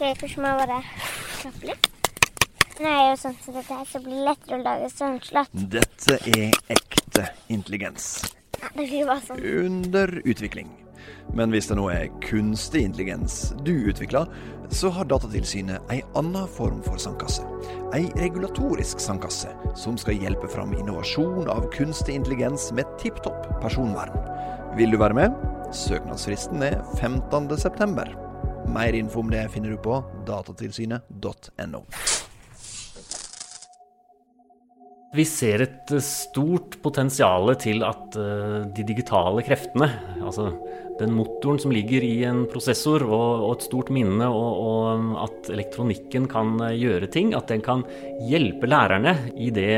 Ok, Først må jeg bare slappe litt. Nå er jeg jo sånn som dette her, så blir det lettere å lage strømslott. Dette er ekte intelligens. Ja, det blir bare sånn. Under utvikling. Men hvis det nå er kunstig intelligens du utvikler, så har Datatilsynet ei anna form for sandkasse. Ei regulatorisk sandkasse som skal hjelpe fram innovasjon av kunstig intelligens med tipp topp personvern. Vil du være med? Søknadsfristen er 15.9. Mer info om det finner du på datatilsynet.no. Vi ser et eh, stort potensial til at eh, de digitale kreftene, altså den motoren som ligger i en prosessor og, og et stort minne, og, og, at elektronikken kan eh, gjøre ting, at den kan hjelpe lærerne i det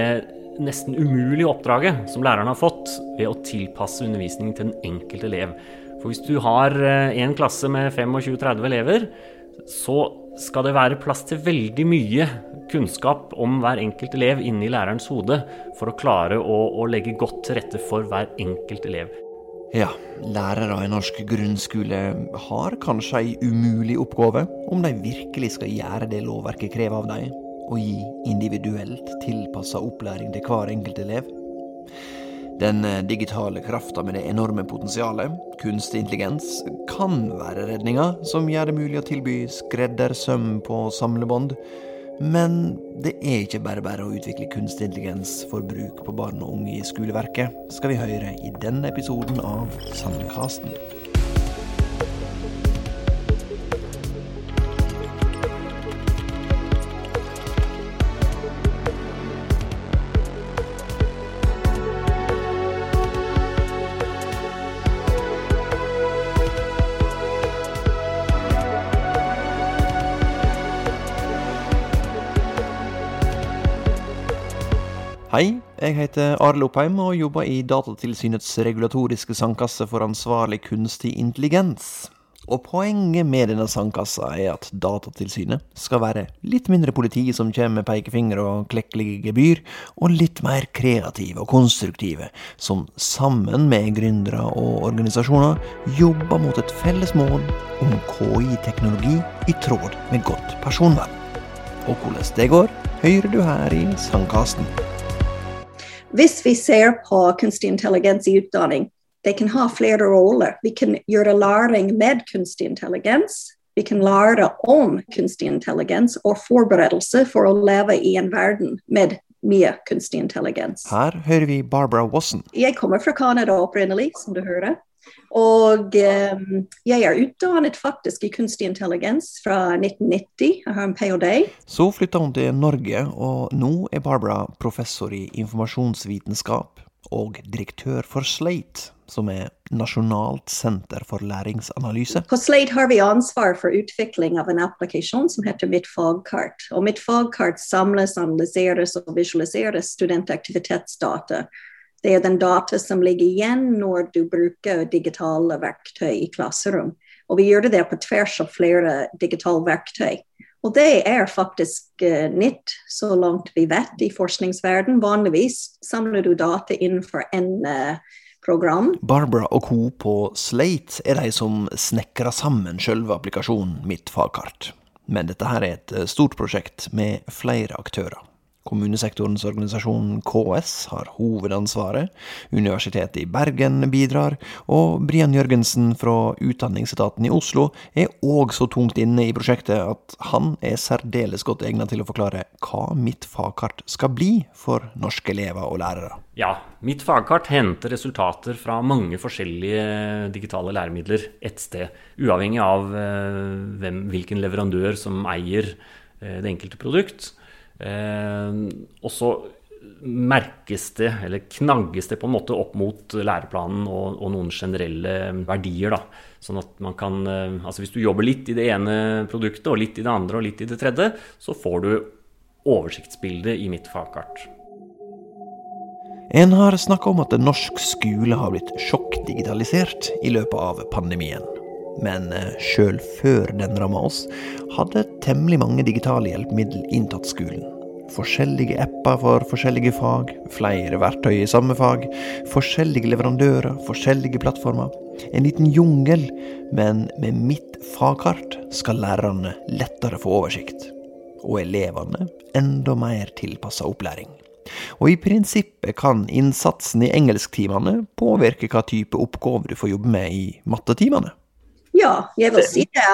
nesten umulige oppdraget som lærerne har fått ved å tilpasse undervisningen til den enkelte elev. For hvis du har en klasse med 25-30 elever, så skal det være plass til veldig mye kunnskap om hver enkelt elev inni lærerens hode for å klare å, å legge godt til rette for hver enkelt elev. Ja, lærere i norsk grunnskole har kanskje ei umulig oppgave om de virkelig skal gjøre det lovverket krever av dem, og gi individuelt tilpassa opplæring til hver enkelt elev. Den eh, digitale krafta med det enorme potensialet, kunstig intelligens, kan være redninga som gjør det mulig å tilby skreddersøm på samlebånd. Men det er ikke bare bare å utvikle kunstig intelligens for bruk på barn og unge i skoleverket, skal vi høre i denne episoden av Sandkasten. Jeg heter Arild Oppheim og jobber i Datatilsynets regulatoriske sandkasse for ansvarlig kunstig intelligens. Og poenget med denne sandkassa er at Datatilsynet skal være litt mindre politi som kommer med pekefinger og klekkelige gebyr, og litt mer kreative og konstruktive, som sammen med gründere og organisasjoner jobber mot et felles mål om KI-teknologi i tråd med godt personvern. Og hvordan det går, hører du her i Sandkasten. Hvis vi ser på kunstig intelligens i utdanning, det kan ha flere roller. Vi kan gjøre læring med kunstig intelligens. Vi kan lære om kunstig intelligens og forberedelse for å leve i en verden med mye kunstig intelligens. Her hører vi Barbara Wasson. Jeg kommer fra Canada opprinnelig, som du hører. Og um, jeg er utdannet faktisk i kunstig intelligens fra 1990. Jeg har en ph.d. Så flytta hun til Norge, og nå er Barbara professor i informasjonsvitenskap og direktør for Slate, som er Nasjonalt senter for læringsanalyse. På Slate har vi ansvar for utvikling av en applikasjon som heter Mitt fagkart. Og Mitt fagkart samles, analyseres og visualiseres studentaktivitetsdata det er den data som ligger igjen når du bruker digitale verktøy i klasserom. Og vi gjør det på tvers av flere digitale verktøy. Og det er faktisk uh, nytt, så langt vi vet i forskningsverden. Vanligvis samler du data innenfor en uh, program. Barbara og co. på Slate er de som snekrer sammen selve applikasjonen Mitt fagkart. Men dette her er et eh, stort prosjekt med flere aktører. Kommunesektorens organisasjon KS har hovedansvaret, Universitetet i Bergen bidrar, og Brian Jørgensen fra Utdanningsetaten i Oslo er òg så tungt inne i prosjektet at han er særdeles godt egnet til å forklare hva Mitt fagkart skal bli for norske elever og lærere. Ja, Mitt fagkart henter resultater fra mange forskjellige digitale læremidler ett sted, uavhengig av eh, hvem, hvilken leverandør som eier eh, det enkelte produkt. Eh, og så merkes det, eller knagges det på en måte opp mot læreplanen og, og noen generelle verdier. da, Sånn at man kan eh, Altså hvis du jobber litt i det ene produktet og litt i det andre og litt i det tredje, så får du oversiktsbildet i mitt fagkart. En har snakka om at norsk skole har blitt sjokkdigitalisert i løpet av pandemien. Men eh, sjøl før den ramma oss, hadde temmelig mange digitale hjelpemiddel inntatt skolen. Forskjellige apper for forskjellige fag, flere verktøy i samme fag, forskjellige leverandører, forskjellige plattformer. En liten jungel, men med mitt fagkart skal lærerne lettere få oversikt. Og elevene enda mer tilpassa opplæring. Og i prinsippet kan innsatsen i engelsktimene påvirke hva type oppgaver du får jobbe med i mattetimene. Ja, jeg vil si det.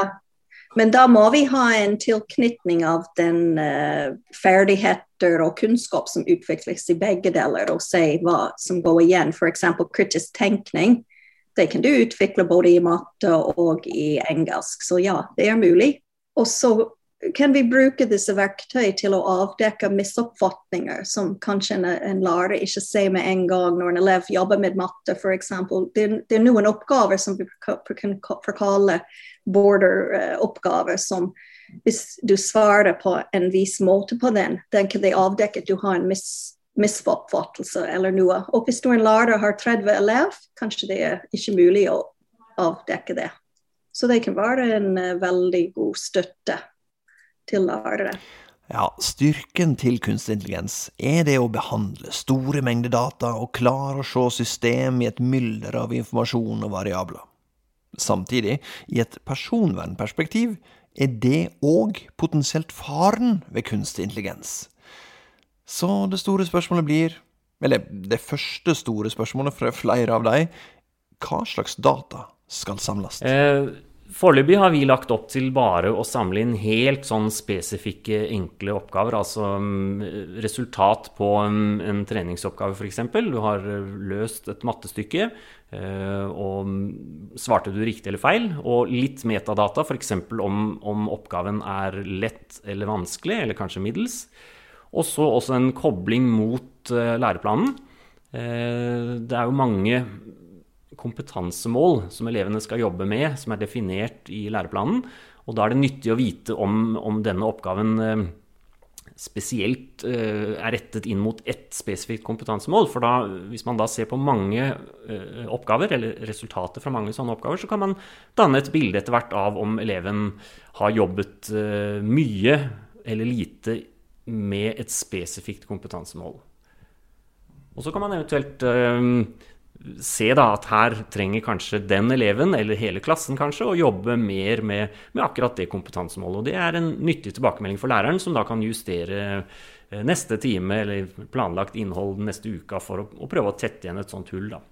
Men da må vi ha en tilknytning av den uh, ferdigheter og kunnskap som utvikles i begge deler, og se hva som går igjen. F.eks. kritisk tenkning. Det kan du utvikle både i matte og i engelsk. Så ja, det er mulig. Og så kan vi bruke disse verktøy til å avdekke misoppfatninger som kanskje en, en lærer ikke ser med en gang når en elev jobber med matte, f.eks. Det, det er noen oppgaver som vi kan forkalle border-oppgaver, som hvis du svarer på en vis måte på den, den kan de avdekke at du har en mis, misoppfattelse eller noe. Og hvis du en lærer har 30 elever, kanskje det er ikke mulig å avdekke det. Så det kan være en uh, veldig god støtte til lærere. Ja, styrken til kunstig intelligens er det å behandle store mengder data og klare å se system i et mylder av informasjon og variabler. Samtidig, i et personvernperspektiv, er det òg potensielt faren ved kunstig intelligens. Så det store spørsmålet blir, eller det første store spørsmålet fra flere av dem, hva slags data skal samles? Eh, Foreløpig har vi lagt opp til bare å samle inn helt sånn spesifikke, enkle oppgaver. Altså mm, resultat på en, en treningsoppgave, f.eks. Du har eh, løst et mattestykke, eh, og svarte du riktig eller feil? Og litt metadata, f.eks. Om, om oppgaven er lett eller vanskelig, eller kanskje middels. Og så også en kobling mot eh, læreplanen. Det er jo mange kompetansemål som elevene skal jobbe med, som er definert i læreplanen. Og da er det nyttig å vite om, om denne oppgaven eh, spesielt eh, er rettet inn mot ett spesifikt kompetansemål. For da, hvis man da ser på mange eh, oppgaver, eller resultater fra mange sånne oppgaver, så kan man danne et bilde etter hvert av om eleven har jobbet mye eller lite med et spesifikt kompetansemål. Og så kan man eventuelt se da at her trenger kanskje den eleven, eller hele klassen kanskje, å jobbe mer med, med, akkurat det kompetansemålet. Og det er en nyttig tilbakemelding for læreren, som da kan justere eh, neste time eller planlagt innhold neste uka for å, å prøve å tette igjen et sånt hull. da.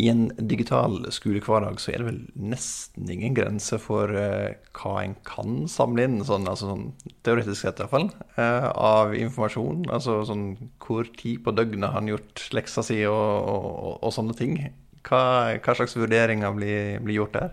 I en digital skolehverdag så er det vel nesten ingen grense for uh, hva en kan samle inn, sånn, altså sånn teoretisk sett iallfall, uh, eh, av informasjon. Altså sånn hvor tid på døgnet han gjort leksa si og, og, og, og sånne ting. Hva, hva, slags vurderinger blir, blir gjort der?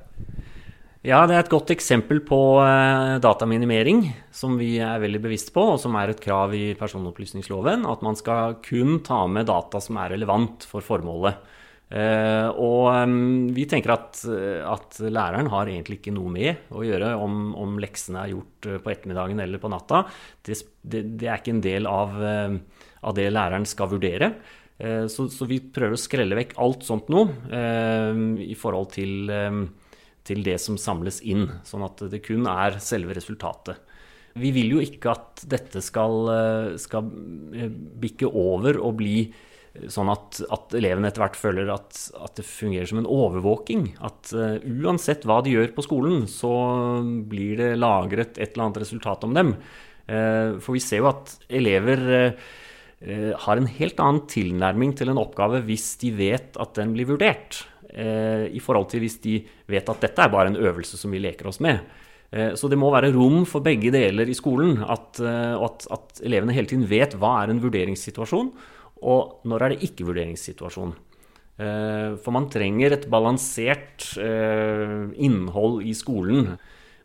Ja, det er et godt eksempel på uh, dataminimering, som vi er veldig bevisst på, og som er et krav i personopplysningsloven. At man skal kun ta med data som er relevant for formålet. Uh, og um, vi tenker at, at, læreren har egentlig ikke noe med å gjøre om, om leksene er gjort uh, på ettermiddagen eller på natta. Det, det, det er ikke en del av, uh, av, det læreren skal vurdere. Så, så, vi prøver å skrelle vekk alt sånt noe i forhold til, til, det som samles inn. Sånn at det kun er selve resultatet. Vi vil jo ikke at dette skal, skal bikke over og bli Sånn at, at elevene etter hvert føler at, at, det fungerer som en overvåking. At uh, uansett hva de gjør på skolen, så blir det lagret et eller annet resultat om dem. Uh, for vi ser jo at elever uh, har en helt annen tilnærming til en oppgave hvis de vet at den blir vurdert, i forhold til hvis de vet at dette er bare en øvelse som vi leker oss med. Så det må være rom for begge deler i skolen. At, at, at elevene hele tiden vet hva er en vurderingssituasjon, og når er det ikke-vurderingssituasjon? Eh, for man trenger et balansert eh, innhold i skolen.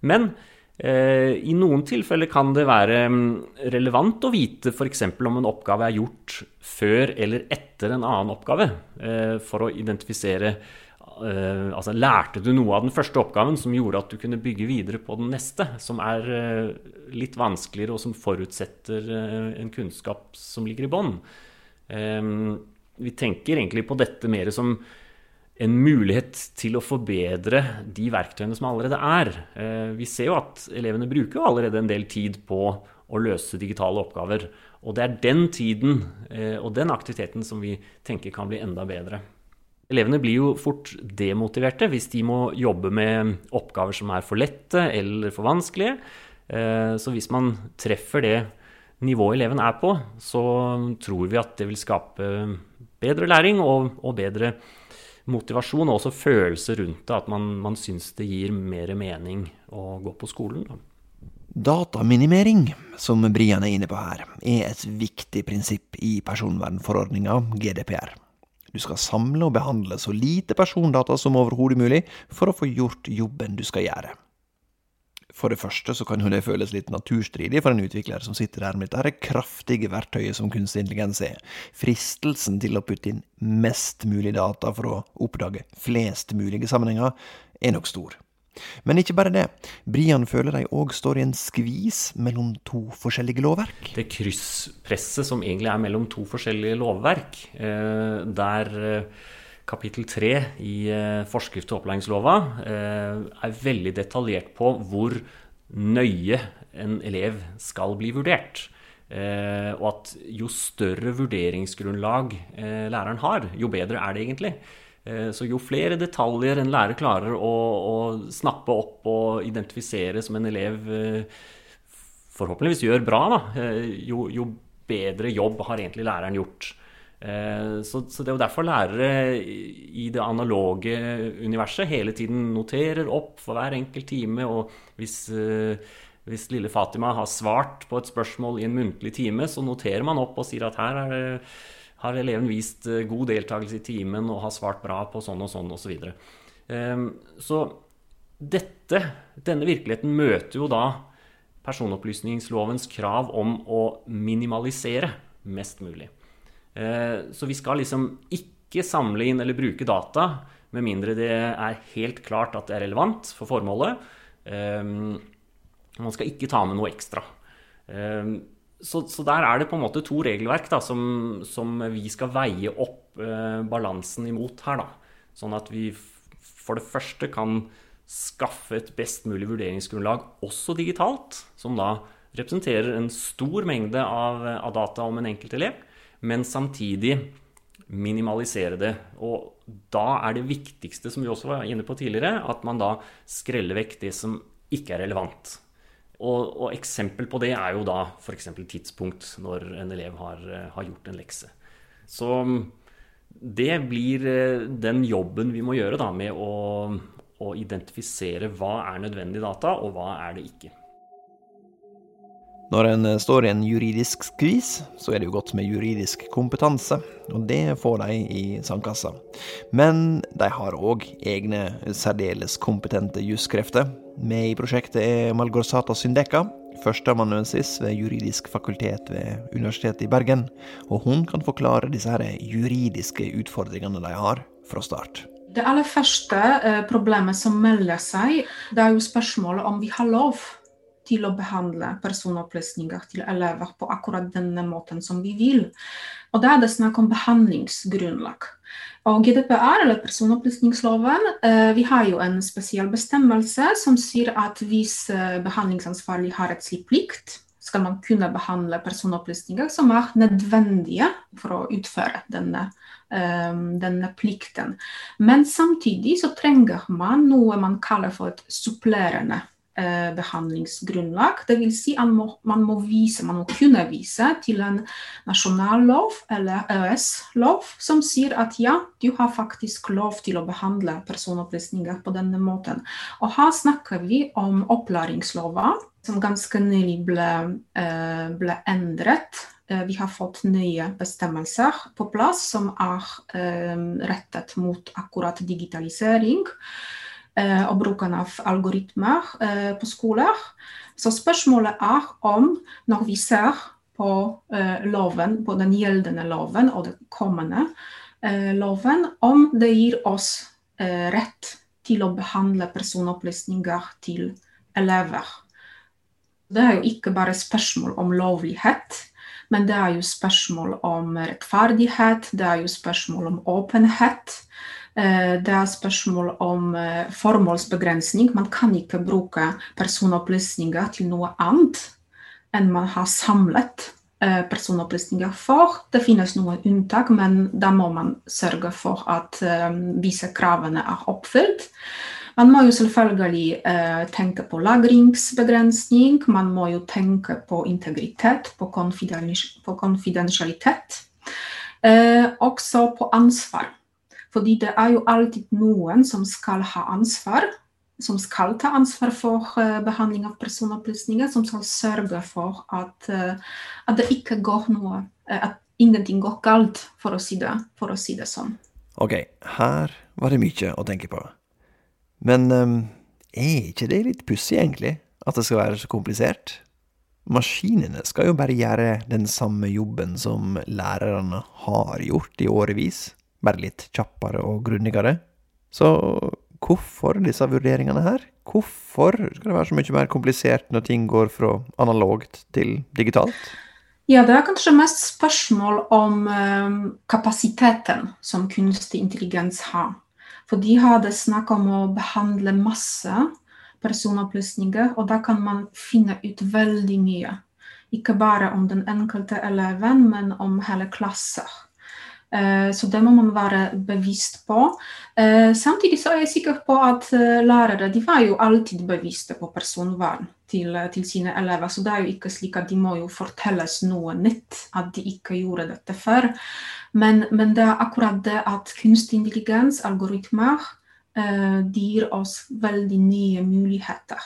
Men eh, i noen tilfeller kan det være mm, relevant å vite f.eks. om en oppgave er gjort før eller etter en annen oppgave, for å identifisere altså Lærte du noe av den første oppgaven som gjorde at du kunne bygge videre på den neste, som er litt vanskeligere og som forutsetter en kunnskap som ligger i bånn? Ehm, vi tenker egentlig på dette mer som en mulighet til å forbedre de verktøyene som allerede er. Eh, vi ser jo at elevene bruker allerede en del tid på å løse digitale oppgaver. Og det er den tiden eh, og den aktiviteten som vi tenker kan bli enda bedre. Elevene blir jo fort demotiverte hvis de må jobbe med oppgaver som er for lette eller for vanskelige. Eh, så hvis man treffer det nivået eleven er på, så tror vi at det vil skape bedre læring og, og bedre motivasjon og også følelse rundt det. At man, man syns det gir mer mening å gå på skolen. Da. Dataminimering, som Brian er inne på her, er et viktig prinsipp i personvernforordninga GDPR. Du skal samle og behandle så lite persondata som overhodet mulig for å få gjort jobben du skal gjøre. For det første så kan jo det føles litt naturstridig for en utvikler som sitter der med dette kraftige verktøyet som kunstig intelligens er. Fristelsen til å putte inn mest mulig data for å oppdage flest mulige sammenhenger er nok stor. Men ikke bare det. Brian føler de òg står i en skvis mellom to forskjellige lovverk. Det krysspresset som egentlig er mellom to forskjellige lovverk, eh, der eh, kapittel 3 i eh, forskrift til opplæringslova eh, er veldig detaljert på hvor nøye en elev skal bli vurdert. Eh, og at jo større vurderingsgrunnlag læreren har, jo bedre er det egentlig. Så jo flere detaljer en lærer klarer å, å, snappe opp og identifisere som en elev forhåpentligvis gjør bra, da, jo, jo bedre jobb har egentlig læreren gjort. Eh, så, så, det er jo derfor lærere i det analoge universet hele tiden noterer opp for hver enkelt time. Og hvis, eh, hvis, lille Fatima har svart på et spørsmål i en muntlig time, så noterer man opp og sier at her det, har eleven vist eh, god deltakelse i timen og har svart bra på sånn og sånn osv. Så, videre. så dette, denne virkeligheten møter jo da personopplysningslovens krav om å minimalisere mest mulig. Eh, så vi skal liksom ikke samle inn eller bruke data med mindre det er helt klart at det er relevant for formålet. Eh, man skal ikke ta med noe ekstra. Eh, så, så der er det på en måte to regelverk da, som, som, vi skal veie opp balansen imot her. Da. Sånn at vi for det første kan skaffe et best mulig vurderingsgrunnlag også digitalt, som da representerer en stor mengde av, av data om en enkelt elev men samtidig minimalisere det. Og da er det viktigste, som vi også var inne på tidligere, at man da skreller vekk det som ikke er relevant. Og, og eksempel på det er jo da f.eks. tidspunkt når en elev har, har, gjort en lekse. Så det blir eh, den jobben vi må gjøre da, med å, å identifisere hva er nødvendig data, og hva er det ikke. Når en står i en juridisk skvis, så er det jo godt med juridisk kompetanse, og det får de i sandkassa. Men de har òg egne særdeles kompetente juskrefter. Med i prosjektet er Malgorzata Syndeka, førsteamanuensis ved juridisk fakultet ved Universitetet i Bergen, og hun kan forklare disse her juridiske utfordringene de har, fra start. Det aller første eh, problemet som melder seg, det er jo spørsmålet om vi har lov til å behandle personopplysninger til elever på akkurat denne måten som vi vil. Og da er det snakk om behandlingsgrunnlag. Og GDPR, eller personopplysningsloven, eh, vi har jo en spesiell bestemmelse som sier at hvis eh, behandlingsansvarlig har et slik plikt, skal man kunne behandle personopplysninger som er nødvendige for å utføre denne, um, denne plikten. Men samtidig så trenger man noe man kaller for et supplerende eh, behandlingsgrunnlag. Dvs. Si at man må vise, man må kunne vise til en nasjonal lov eller EØS-lov som sier at ja, du har faktisk lov til å behandle personopplysninger på denne måten. Og her snakker vi om opplæringslover som ganske nylig ble, eh, ble endret eh, vi har fått nye bestemmelser på plass som er eh, rettet mot akkurat digitalisering. Eh, og bruken av algoritmer eh, på skoler. Så spørsmålet er om, når vi ser på eh, loven, på den gjeldende loven og den kommende loven, om det gir oss rett til å behandle personopplysninger til elever. Det er jo ikke bare spørsmål om lovlighet, men det er jo spørsmål om rettferdighet, det er jo spørsmål om åpenhet. Eh, det er spørsmål om eh, formålsbegrensning. Man kan ikke bruke personopplysninger til noe annet enn man har samlet eh, personopplysninger for. Det finnes noen unntak, men da må man sørge for at disse kravene er oppfylt. Man må jo selvfølgelig tenke på lagringsbegrensning, man må jo tenke på integritet, på, på konfidensialitet. Også på ansvar. Fordi det er jo alltid noen som skal ha ansvar, som skal ta ansvar for uh, behandling av personopplysninger, som skal sørge for at, uh, at det ikke går noe, uh, at ingenting går galt, for å, si det, for å si det sånn. Ok, her var det mye å tenke på. Men um, er ikke det litt pussig, egentlig, at det skal være så komplisert? Maskinene skal jo bare gjøre den samme jobben som lærerne har gjort i årevis, bare litt kjappere og grundigere. Så hvorfor disse vurderingene her? Hvorfor skal det være så mye mer komplisert når ting går fra analogt til digitalt? Ja, det er kanskje mest spørsmål om um, kapasiteten som kunstig intelligens har. For de hadde snakk om å behandle masse personopplysninger, og da kan man finne ut veldig mye. Ikke bare om den enkelte eleven, men om hele klasser. Eh, så det må man være bevisst på. Eh, samtidig så er jeg sikker på at eh, lærere de var jo alltid bevisste på personvern til, til, sine elever. Så det er jo ikke slik at de må jo fortelles noe nytt, at de ikke gjorde dette før. Men, men det er akkurat det at kunstig intelligens, algoritmer, eh, de gir oss veldig nye muligheter.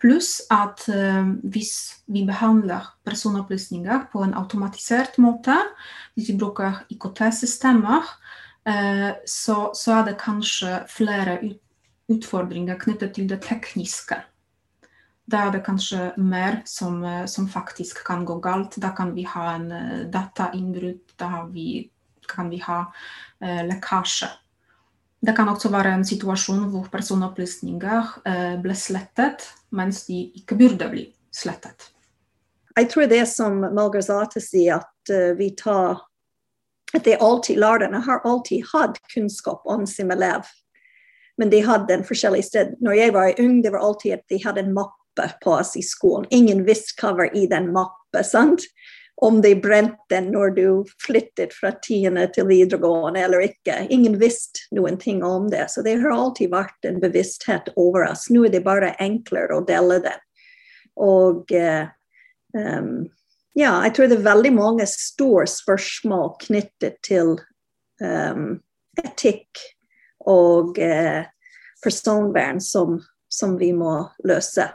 Pluss at eh, hvis vi behandler personopplysninger på en automatisert måte, hvis vi bruker IKT-systemer, eh, så, så, er det kanskje flere utfordringer knyttet til det tekniske. Da er det kanskje mer som, som, faktisk kan gå galt. Da kan vi ha en datainnbrudd, da vi kan vi ha lekkasje. Det kan også være en situasjon hvor personopplysninger eh, ble slettet, mens de ikke burde bli slettet. Jeg tror det som Malgarzata sier, at vi tar at det alltid, Lærerne har alltid hatt kunnskap om sin elev, men de hadde en forskjellig sted. Når jeg var ung, det var alltid at de hadde en mappe på oss i skolen. Ingen visste hva var i den mappen. sant? Om de brente når du flyttet fra tiende til videregående eller ikke. Ingen visste noen ting om det, så det har alltid vært en bevissthet over oss. Nå er det bare enklere å dele den. Og uh, um, ja, jeg tror det er veldig mange store spørsmål knyttet til um, etikk og uh, personvern som, som vi må løse.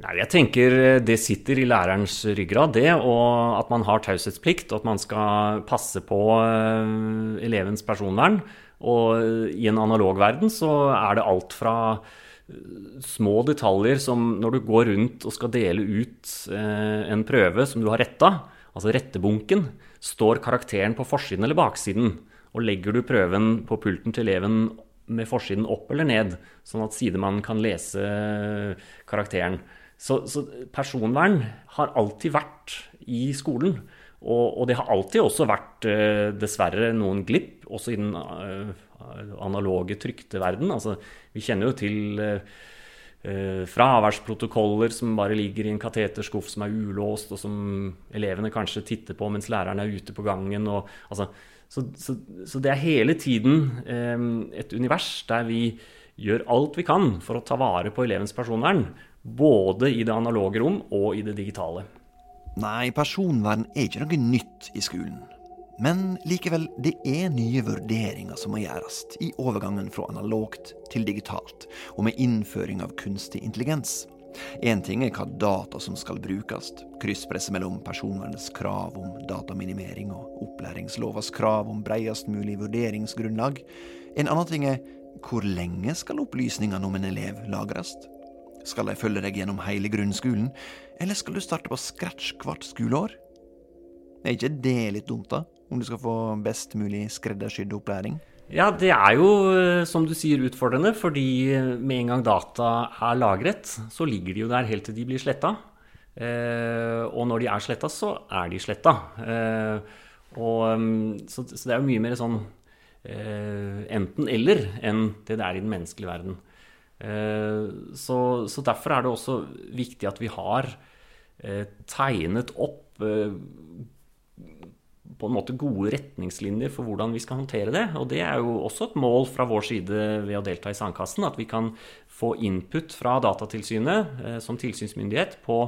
Nei, jeg tenker eh, det sitter i lærerens ryggrad, det. Og at man har taushetsplikt, og at man skal passe på uh, elevens personvern. Og eh, i en analog verden så er det alt fra små detaljer som når du går rundt og skal dele ut en prøve som du har retta, altså rettebunken, står karakteren på forsiden eller baksiden. Og legger du prøven på pulten til eleven med forsiden opp eller ned, sånn at sidemannen kan lese karakteren. Så, så, personvern har alltid vært i skolen. Og, og det har alltid også vært, uh, dessverre, noen glipp, også i den uh, analoge, trykte verden. Altså, vi kjenner jo til uh, fraværsprotokoller som bare ligger i en kateterskuff som er ulåst, og som elevene kanskje titter på mens læreren er ute på gangen. Og, altså, så, så, så, det er hele tiden et univers der vi gjør alt vi kan for å ta vare på elevens personvern. Både i det analoge rom og i det digitale. Nei, personvern er ikke noe nytt i skolen. Men likevel, det er nye vurderinger som må gjøres i overgangen fra analogt til digitalt, og med innføring av kunstig intelligens. Én ting er hva data som skal brukes, krysspresset mellom personvernets krav om dataminimering og opplæringslovas krav om breiest mulig vurderingsgrunnlag. En annen ting er hvor lenge skal opplysningene om en elev lagres? Skal de følge deg gjennom hele grunnskolen, eller skal du starte på scratch hvert skoleår? Er ikke det litt dumt, da? Om du skal få best mulig skreddersydd opplæring? Ja, det er jo, eh, som du sier, utfordrende. Fordi med en gang data er lagret, så ligger de jo der helt til de blir sletta. Eh, og når de er sletta, så er de sletta. Eh, mm, så, så, det er jo mye mer sånn eh, enten-eller enn det det er i den menneskelige verden. Eh, så, så, derfor er det også viktig at vi har eh, tegnet opp eh, på en måte gode retningslinjer for hvordan vi skal håndtere det. Og det er jo også et mål fra vår side ved å delta i Sandkassen, at vi kan få input fra Datatilsynet som tilsynsmyndighet på,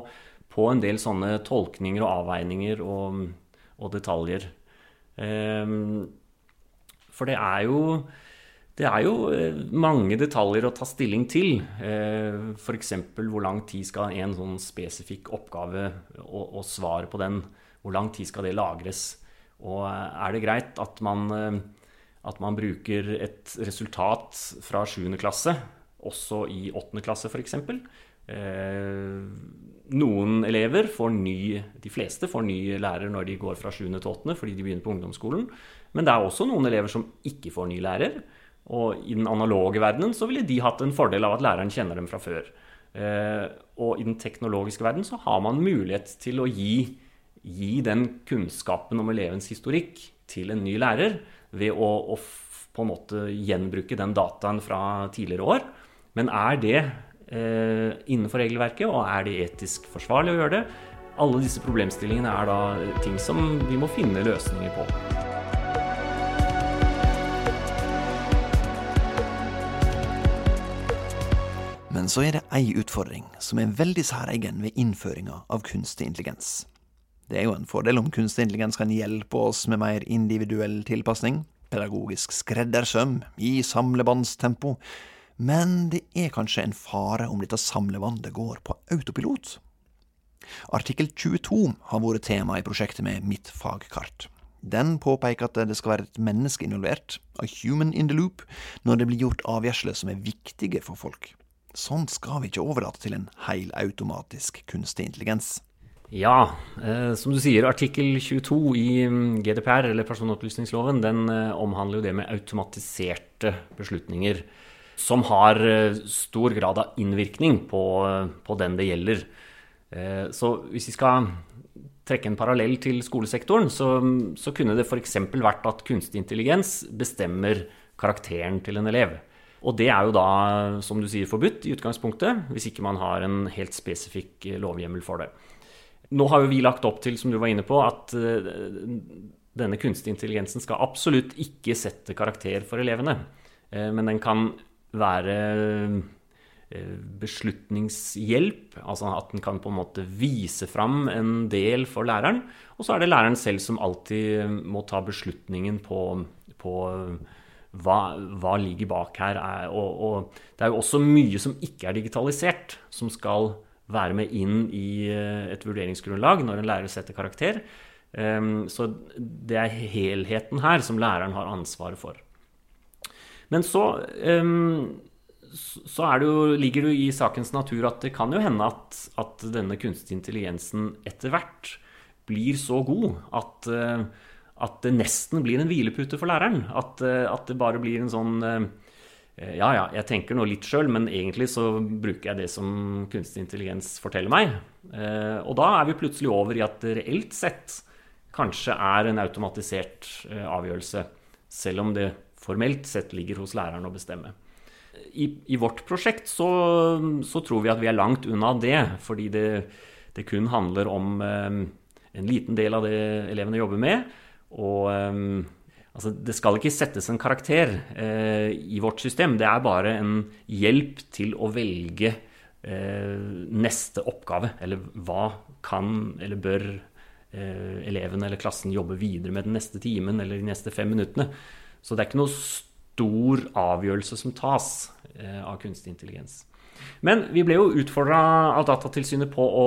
på, en del sånne tolkninger og avveininger og, og detaljer. For det er jo det er jo eh, mange detaljer å ta stilling til. Eh, F.eks. hvor lang tid skal en sånn spesifikk oppgave og, og på den, hvor lang tid skal det lagres? Og er det greit at man, eh, at man bruker et resultat fra 7. klasse også i 8. klasse f.eks.? Eh, noen elever får ny, de fleste får ny lærer når de går fra 7. til 8. fordi de begynner på ungdomsskolen. Men det er også noen elever som ikke får ny lærer. Og i den analoge verdenen så ville de hatt en fordel av at læreren kjenner dem fra før. Eh, og i den teknologiske verden så har man mulighet til å gi gi den kunnskapen om elevens historikk til en ny lærer ved å, å på en måte gjenbruke den dataen fra tidligere år. Men er det eh, innenfor regelverket, og er det etisk forsvarlig å gjøre det? Alle disse problemstillingene er da ting som vi må finne løsninger på. Men så er det ei utfordring som er veldig særegen ved innføringa av kunstig intelligens. Det er jo en fordel om kunstig intelligens kan hjelpe oss med mer individuell tilpasning, pedagogisk skreddersøm i samlebåndstempo, men det er kanskje en fare om dette samlebåndet går på autopilot. Artikkel 22 har vært tema i prosjektet med Mitt fagkart. Den påpeker at det skal være et menneske involvert, a human in the loop, når det blir gjort avgjørelser som er viktige for folk. Sånn skal vi ikke overlate til en helautomatisk kunstig intelligens. Ja, eh, som du sier, artikkel 22 i mm, GDPR, eller personopplysningsloven, den eh, omhandler jo det med automatiserte beslutninger. Som har eh, stor grad av innvirkning på, eh, på den det gjelder. Eh, så hvis vi skal trekke en parallell til skolesektoren, så, så kunne det f.eks. vært at kunstig intelligens bestemmer karakteren til en elev. Og det er jo da, som du sier, forbudt i utgangspunktet, hvis ikke man har en helt spesifikk eh, lovhjemmel for det. Nå har jo vi lagt opp til, som du var inne på, at eh, denne kunstige intelligensen skal absolutt ikke sette karakter for elevene. Eh, men den kan være beslutningshjelp, altså at den kan på en måte vise fram en del for læreren. Og så er det læreren selv som alltid må ta beslutningen på, på hva, hva, ligger bak her. Og, og, det er jo også mye som ikke er digitalisert, som skal være med inn i eh, et vurderingsgrunnlag når en lærer setter karakter. Ehm, så det er helheten her som læreren har ansvaret for. Men så, ehm, så det jo, ligger det jo i sakens natur at det kan jo hende at, at denne kunstig intelligensen etter hvert blir så god at, eh, at det nesten blir en hvilepute for læreren. At, eh, at det bare blir en sånn Eh, ja, ja, jeg tenker nå litt sjøl, men egentlig så bruker jeg det som kunstig intelligens forteller meg. Eh, og da er vi plutselig over i at det reelt sett kanskje er en automatisert eh, avgjørelse, selv om det formelt sett ligger hos læreren å bestemme. I, i vårt prosjekt så, så, tror vi at vi er langt unna det, fordi det, det kun handler om en liten del av det elevene jobber med. Og Altså, det skal ikke settes en karakter uh, i vårt system. Det er bare en hjelp til å velge uh, neste oppgave. Eller hva kan eller bør uh, eleven eller klassen jobbe videre med den neste timen eller de neste fem minuttene. Så det er ikke noe stor avgjørelse som tas av kunstig intelligens. Men vi ble jo utfordra av Datatilsynet på å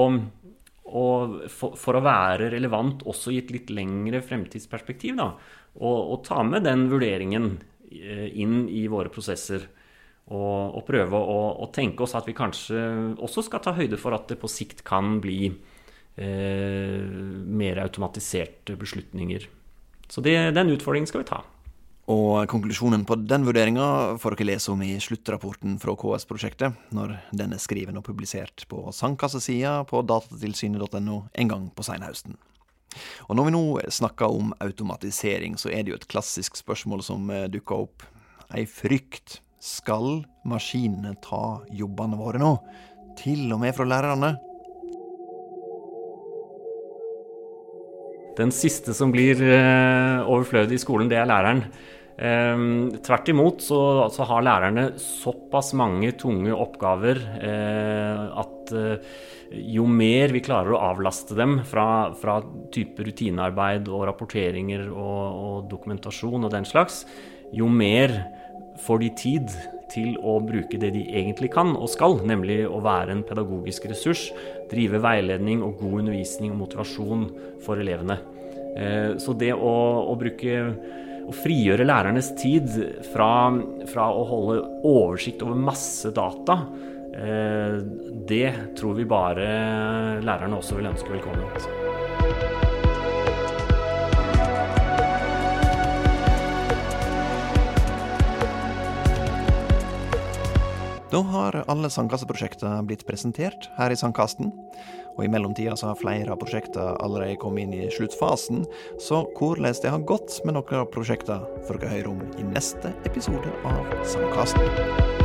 og for, for, å være relevant også i et litt lengre fremtidsperspektiv, da, og, og, ta med den vurderingen eh, inn i våre prosesser. Og, og prøve å, å, tenke oss at vi kanskje også skal ta høyde for at det på sikt kan bli eh, mer automatiserte beslutninger. Så det, den utfordringen skal vi ta. Og konklusjonen på den vurderinga får dere lese om i sluttrapporten fra KS-prosjektet, når den er skriven og publisert på sandkassesida på datatilsynet.no en gang på seinhausten. Og når vi nå snakker om automatisering, så er det jo et klassisk spørsmål som eh, dukker opp. Ei frykt. Skal maskinene ta jobbene våre nå? Til og med fra lærerne? den siste som blir eh, overflødig i skolen, det er læreren. Um, tvert imot så, så, har lærerne såpass mange tunge oppgaver eh, at eh, jo mer vi klarer å avlaste dem fra, fra type rutinearbeid og rapporteringer og, og, dokumentasjon og den slags, jo mer får de tid til å bruke det de egentlig kan og skal, nemlig å være en pedagogisk ressurs, drive veiledning og god undervisning og motivasjon for elevene. Eh, så det å, å bruke å frigjøre lærernes tid fra, fra, å holde oversikt over masse data, eh, det tror vi bare lærerne også vil ønske velkommen. Da har alle sandkasseprosjektene blitt presentert her i Sandkasten. Og i mellomtida så har flere av prosjektene allerede kommet inn i sluttfasen, så hvordan det har gått med noen av prosjektene får dere høre om i neste episode av Sandkasten.